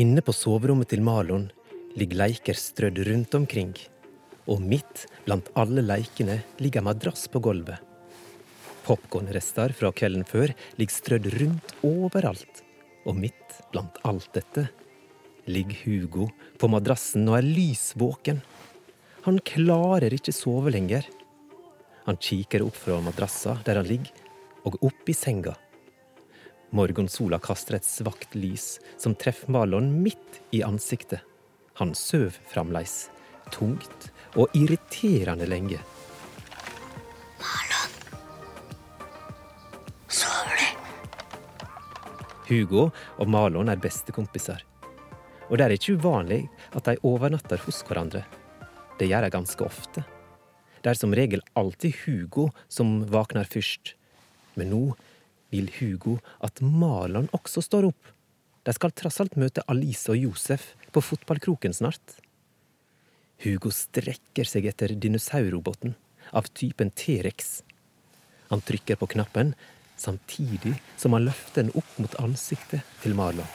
Inne på soverommet til Malon ligger leiker strødd rundt omkring. Og midt blant alle leikene ligger madrass på gulvet. Popkornrester fra kvelden før ligger strødd rundt overalt. Og midt blant alt dette ligger Hugo på madrassen og er lys våken. Han klarer ikke sove lenger. Han kikker opp fra madrassa der han ligger, og opp i senga. Morgensola kaster et svakt lys som treffer Marlon midt i ansiktet. Han søv fremdeles, tungt og irriterende lenge. Marlon. Sover du? Hugo og Marlon er bestekompiser. Og det er ikke uvanlig at de overnatter hos hverandre. Det gjør de ganske ofte. Det er som regel alltid Hugo som våkner først. Men nå vil Hugo at Marlon også står opp. De skal trass alt møte Alice og Josef på fotballkroken snart. Hugo strekker seg etter dinosaurroboten av typen T-rex. Han trykker på knappen samtidig som han løfter den opp mot ansiktet til Marlon.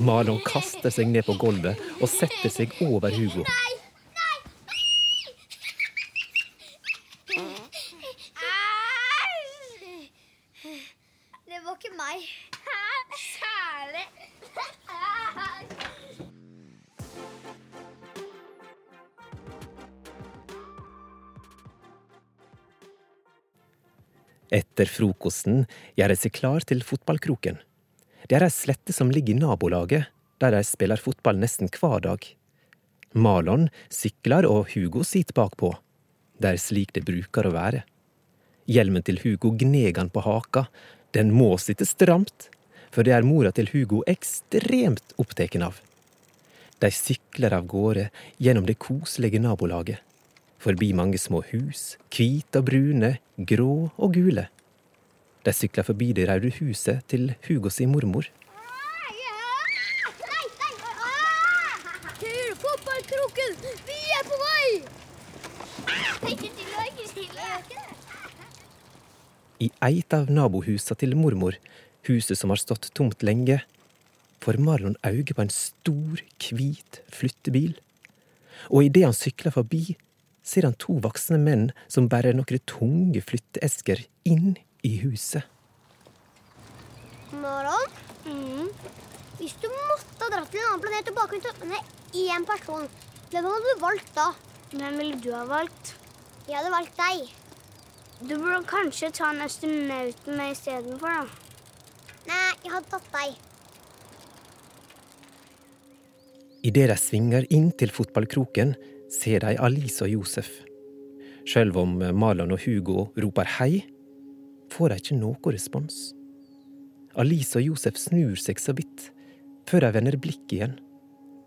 Marlon kaster seg ned på gulvet og setter seg over Hugo. Det var ikke meg. Særlig. Etter frokosten gjør de seg klar til fotballkroken. Det er ei slette som ligger i nabolaget, der de spiller fotball nesten hver dag. Malon sykler og Hugo sitter bakpå. Det er slik det bruker å være. Hjelmen til Hugo gneg han på haka. Den må sitte stramt, for det er mora til Hugo ekstremt opptatt av. De sykler av gårde gjennom det koselige nabolaget. Forbi mange små hus, hvite og brune, grå og gule. De sykler forbi det røde huset til Hugo sin mormor. Til fotballkroken! Vi er på vei! I eit av nabohusa til mormor, huset som har stått tomt lenge, får Marlon øye på en stor, hvit flyttebil. Og idet han sykler forbi, ser han to voksne menn som bærer noen tunge flytteesker inn i huset. Maron, mm. hvis du måtte ha dratt til en annen planet og bakgrunn til med én person, hvem hadde du valgt da? Hvem ville du ha valgt? Jeg hadde valgt deg. Du burde kanskje ta en astronaut med istedenfor, da. Nei, jeg hadde tatt deg. Idet de svinger inn til fotballkroken, ser de Alice og Josef. Sjøl om Marlon og Hugo roper hei, får de ikke noe respons. Alice og Josef snur seg så vidt, før de vender blikket igjen.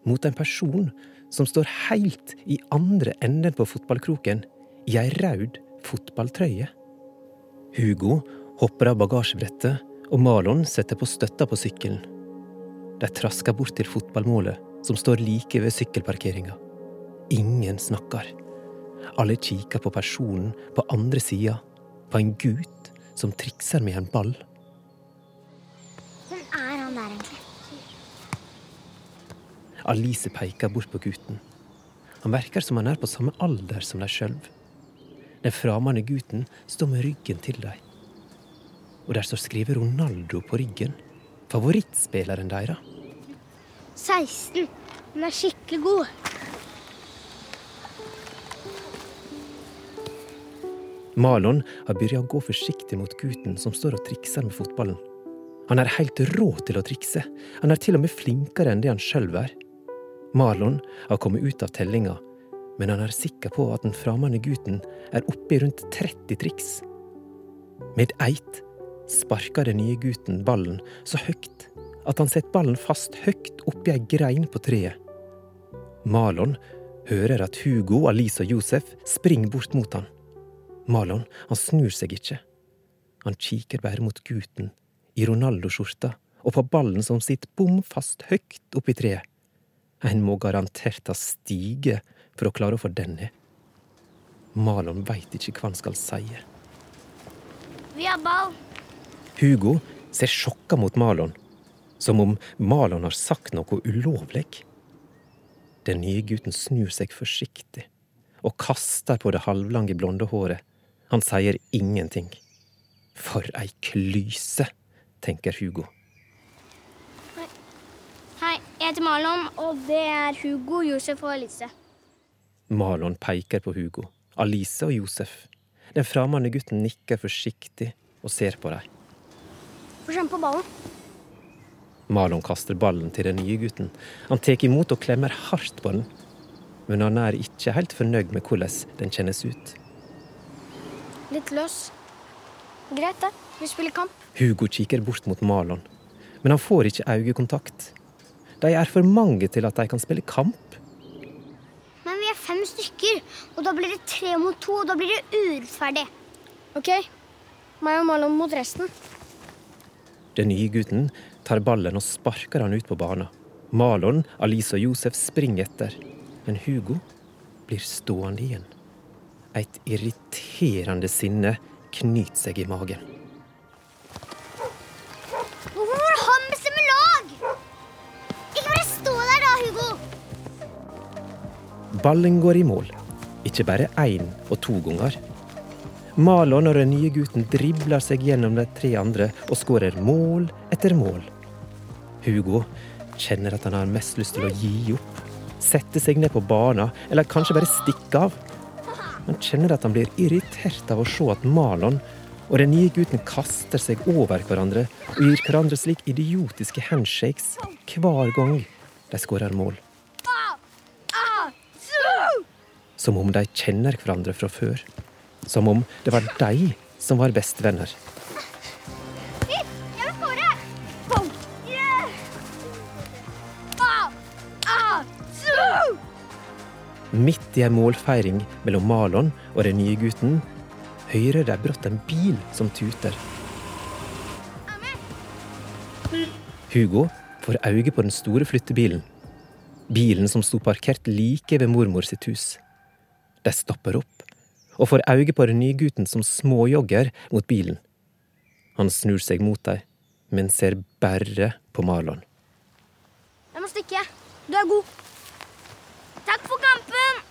Mot en person som står helt i andre enden på fotballkroken, i ei rød fotballtrøye. Hugo hopper av bagasjebrettet, og Malon setter på støtta på sykkelen. De trasker bort til fotballmålet, som står like ved sykkelparkeringa. Ingen snakker. Alle kikker på personen på andre sida, på en gutt som trikser med en ball. Hvem er han der, egentlig? Alice peker bort på gutten. Han virker som han er på samme alder som de sjøl. Den framande gutten står med ryggen til dem. Og der står skrevet Ronaldo på ryggen. Favorittspilleren deres. 16. Han er skikkelig god. Malon har begynt å gå forsiktig mot gutten som står og trikser med fotballen. Han er helt rå til å trikse. Han er til og med flinkere enn det han sjøl er. Marlon har kommet ut av tellinga, men han er sikker på at den framande gutten er oppe i rundt 30 triks. Med eit sparker den nye gutten ballen så høyt at han setter ballen fast høyt oppi ei grein på treet. Marlon hører at Hugo, Alice og Josef springer bort mot han. Marlon han snur seg ikke. Han kikker bare mot gutten i Ronaldo-skjorta og på ballen som sitter bom fast høyt oppi treet. En må garantert ha stige for å klare å få den ned. Malon veit ikke hva han skal si. Vi har ball. Hugo ser sjokka mot Malon, som om Malon har sagt noe ulovlig. Den nye gutten snur seg forsiktig og kaster på det halvlange blonde håret. Han sier ingenting. For ei klyse, tenker Hugo. Hei, jeg heter Marlon, og det er Hugo, Josef og Elise. Malon peker på Hugo, Alice og Josef. Den fremmede gutten nikker forsiktig og ser på dem. Få kjenne på ballen. Malon kaster ballen til den nye gutten. Han tar imot og klemmer hardt på den. Men han er ikke helt fornøyd med hvordan den kjennes ut. Litt løs. Greit, det. Vi spiller kamp. Hugo kikker bort mot Malon, men han får ikke øyekontakt. De er for mange til at de kan spille kamp. Men vi er fem stykker, og da blir det tre mot to, og da blir det urettferdig. OK. Meg og Malon mot resten. Den nye gutten tar ballen og sparker han ut på banen. Malon, Alice og Josef springer etter, men Hugo blir stående igjen. Et irriterende sinne knyter seg i magen. Hvorfor må han bestemme lag? Ikke bare stå der da, Hugo. Ballen går i mål. Ikke bare én og to ganger. Malon og den nye gutten dribler seg gjennom de tre andre og skårer mål etter mål. Hugo kjenner at han har mest lyst til å gi opp. Sette seg ned på banen, eller kanskje bare stikke av. Han kjenner at han blir irritert av å se at Malon og den nye gutten kaster seg over hverandre og gir hverandre slik idiotiske handshakes hver gang de skårer mål. Som om de kjenner hverandre fra før. Som om det var de som var bestevenner. Midt i en målfeiring mellom Malon og den nye gutten hører de brått en bil som tuter. Hugo får øye på den store flyttebilen. Bilen som sto parkert like ved mormor sitt hus. De stopper opp og får øye på den nye gutten som småjogger mot bilen. Han snur seg mot dem, men ser bare på Marlon. Jeg må stikke. Du er god. Takk for kampen!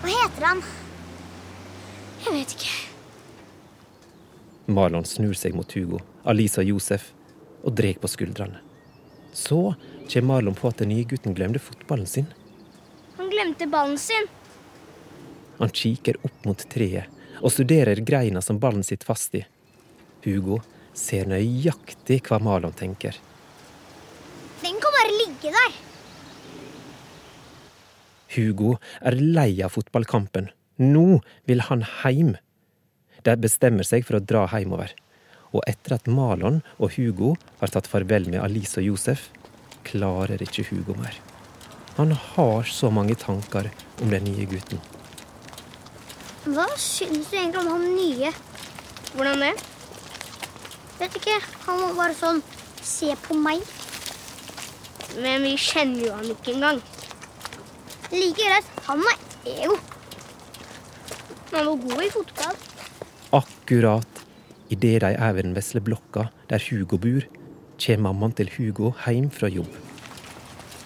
Hva heter han? Jeg vet ikke. Marlon snur seg mot Hugo, Alisa og Josef og drar på skuldrene. Så kommer Marlon på at den nye gutten glemte fotballen sin. Han glemte ballen sin. Han kikker opp mot treet og studerer greina som ballen sitter fast i. Hugo ser nøyaktig hva Marlon tenker. Den kan bare ligge der. Hugo er lei av fotballkampen. Nå vil han heim. De bestemmer seg for å dra heimover. Og etter at Malon og Hugo har tatt farvel med Alice og Josef, klarer ikke Hugo mer. Han har så mange tanker om den nye gutten. Hva syns du egentlig om han nye? Hvordan det? Vet ikke. Han var bare sånn Se på meg. Men vi kjenner jo han ikke engang. Like greit. Han er ego. Han var god i fotball. Akkurat idet de er ved den vesle blokka der Hugo bor, kommer mammaen til Hugo hjem fra jobb.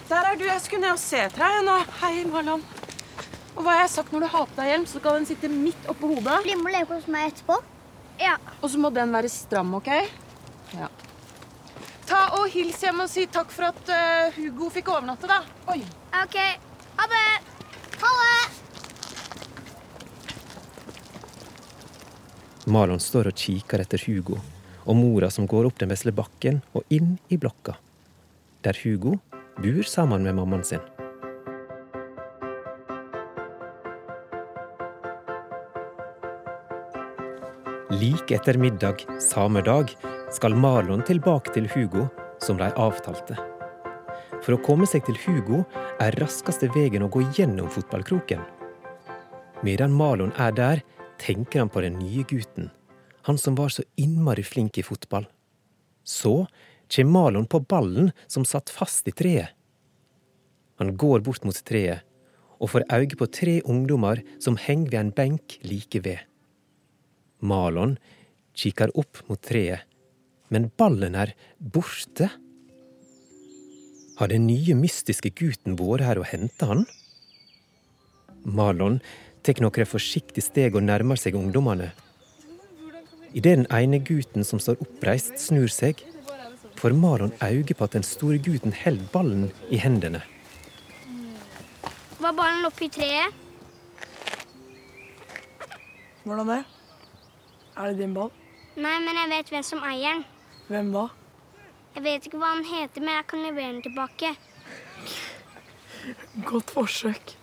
Der er du. Jeg skulle ned og se etter deg nå. Hei, Marlon. Og hva har jeg sagt når du har på deg hjelm, så skal den sitte midt oppå hodet. Bli med og leke hos meg etterpå. Ja. Og så må den være stram, OK? Ja. Ta og Hils hjem og si takk for at uh, Hugo fikk overnatte, da. Oi. OK. Ha det. Ha det! Marlon står og kikker etter Hugo og mora som går opp den vesle bakken og inn i blokka, der Hugo bor sammen med mammaen sin. Like etter middag samme dag skal Marlon tilbake til Hugo, som de avtalte. For å komme seg til Hugo er raskeste veien å gå gjennom fotballkroken. Medan Malon er der, tenker han på den nye gutten, han som var så innmari flink i fotball. Så kommer Malon på ballen som satt fast i treet. Han går bort mot treet, og får øye på tre ungdommer som henger ved en benk like ved. Malon kikker opp mot treet, men ballen er borte. Har den nye mystiske gutten vært her og henta han? Malon tar noen forsiktige steg og nærmer seg ungdommene. Idet den ene gutten som står oppreist, snur seg, får Malon øye på at den store gutten holder ballen i hendene. Var ballen oppi treet? Hvordan det? Er det din ball? Nei, men jeg vet hvem som eier den. Hvem da? Jeg vet ikke hva han heter, men jeg kan levere den tilbake. Godt forsøk.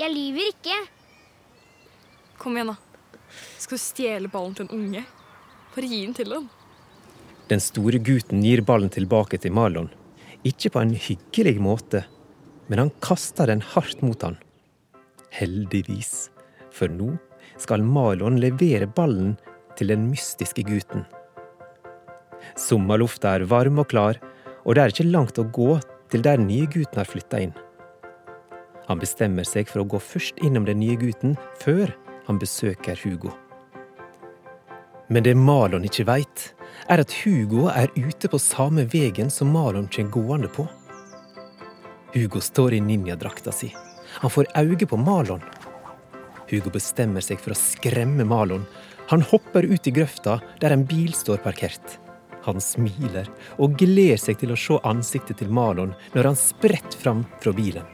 Jeg lyver ikke. Kom igjen, da. Skal du stjele ballen til en unge? Bare gi den til ham. Den store gutten gir ballen tilbake til Marlon. Ikke på en hyggelig måte, men han kaster den hardt mot han. Heldigvis, for nå skal Marlon levere ballen til den mystiske gutten. Sommerlufta er varm og klar, og det er ikke langt å gå til der nye gutten har flytta inn. Han bestemmer seg for å gå først innom den nye gutten før han besøker Hugo. Men det Malon ikke veit, er at Hugo er ute på samme vegen som Malon kommer gående på. Hugo står i ninjadrakta si. Han får øye på Malon. Hugo bestemmer seg for å skremme Malon. Han hopper ut i grøfta der en bil står parkert. Han smiler og gleder seg til å se ansiktet til Malon når han spretter fram fra bilen.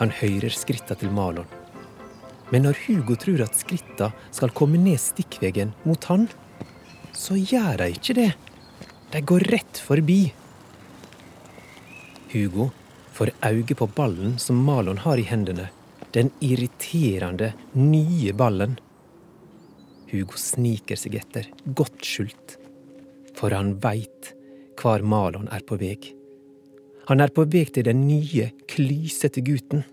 Han hører skritta til Malon. Men når Hugo tror at skritta skal komme ned stikkvegen mot han, så gjør de ikke det. De går rett forbi. Hugo får øye på ballen som Malon har i hendene. Den irriterende, nye ballen. Hugo sniker seg etter, godt skjult. For han veit hvor Malon er på vei. Han er på vei til den nye, klysete gutten.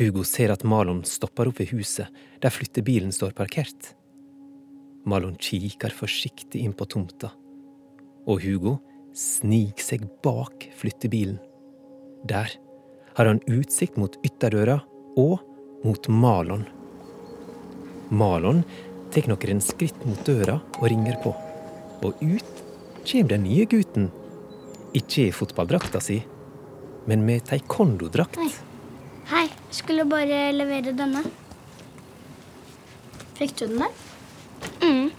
Hugo ser at Malon stopper opp ved huset, der flyttebilen står parkert. Malon kikker forsiktig inn på tomta, og Hugo sniker seg bak flyttebilen. Der har han utsikt mot ytterdøra og mot Malon. Malon tar noen skritt mot døra og ringer på. Og ut kommer den nye gutten. Ikke i fotballdrakta si, men med taekwondo-drakt. Oi. Hei, skulle bare levere denne. Fikk du den der? Mm.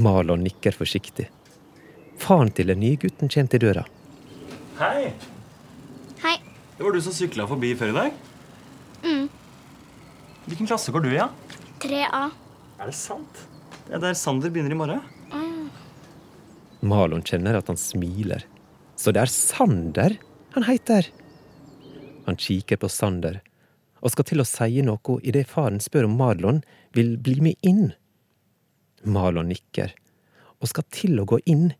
Malon nikker forsiktig. Faren til den nye gutten kommer til døra. Hei! Hei. Det var du som sykla forbi før i dag? Mm. Hvilken klasse går du i? Ja? 3A. Er det sant? Det er der Sander begynner i morgen. Malon kjenner at han smiler. Så det er Sander han heter. Han kikker på Sander og skal til å si noe idet faren spør om Marlon vil bli med inn. Marlon nikker og skal til å gå inn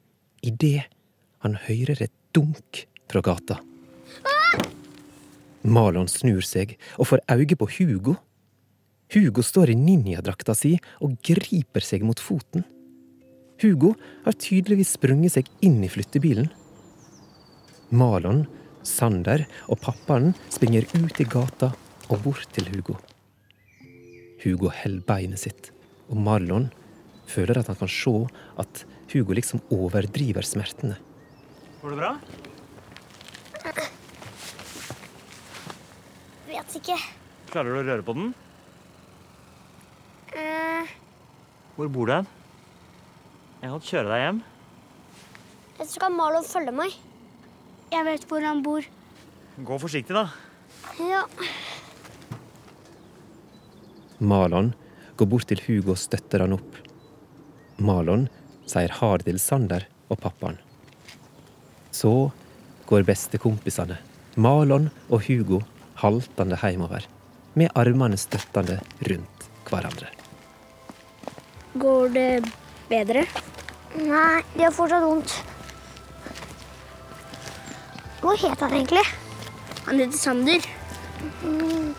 idet han hører et dunk fra gata. Marlon snur seg og får øye på Hugo. Hugo står i ninjadrakta si og griper seg mot foten. Hugo har tydeligvis sprunget seg inn i flyttebilen. Malon, Sander og pappaen springer ut i gata og bort til Hugo. Hugo holder beinet sitt, og Marlon føler at han kan se at Hugo liksom overdriver smertene. Går det bra? Vet ikke. Klarer du å røre på den? Hvor bor du hen? Jeg kan kjøre deg hjem. jeg skal Marlon følge meg. Jeg vet hvor han bor. Gå forsiktig, da. Ja. Malon går bort til Hugo og støtter han opp. Malon sier ha det til Sander og pappaen. Så går bestekompisene, Malon og Hugo, haltende hjemover, med armene støttende rundt hverandre. Går det bedre? Nei, de har fortsatt vondt. Hva het han egentlig? Han heter Sander. Mm,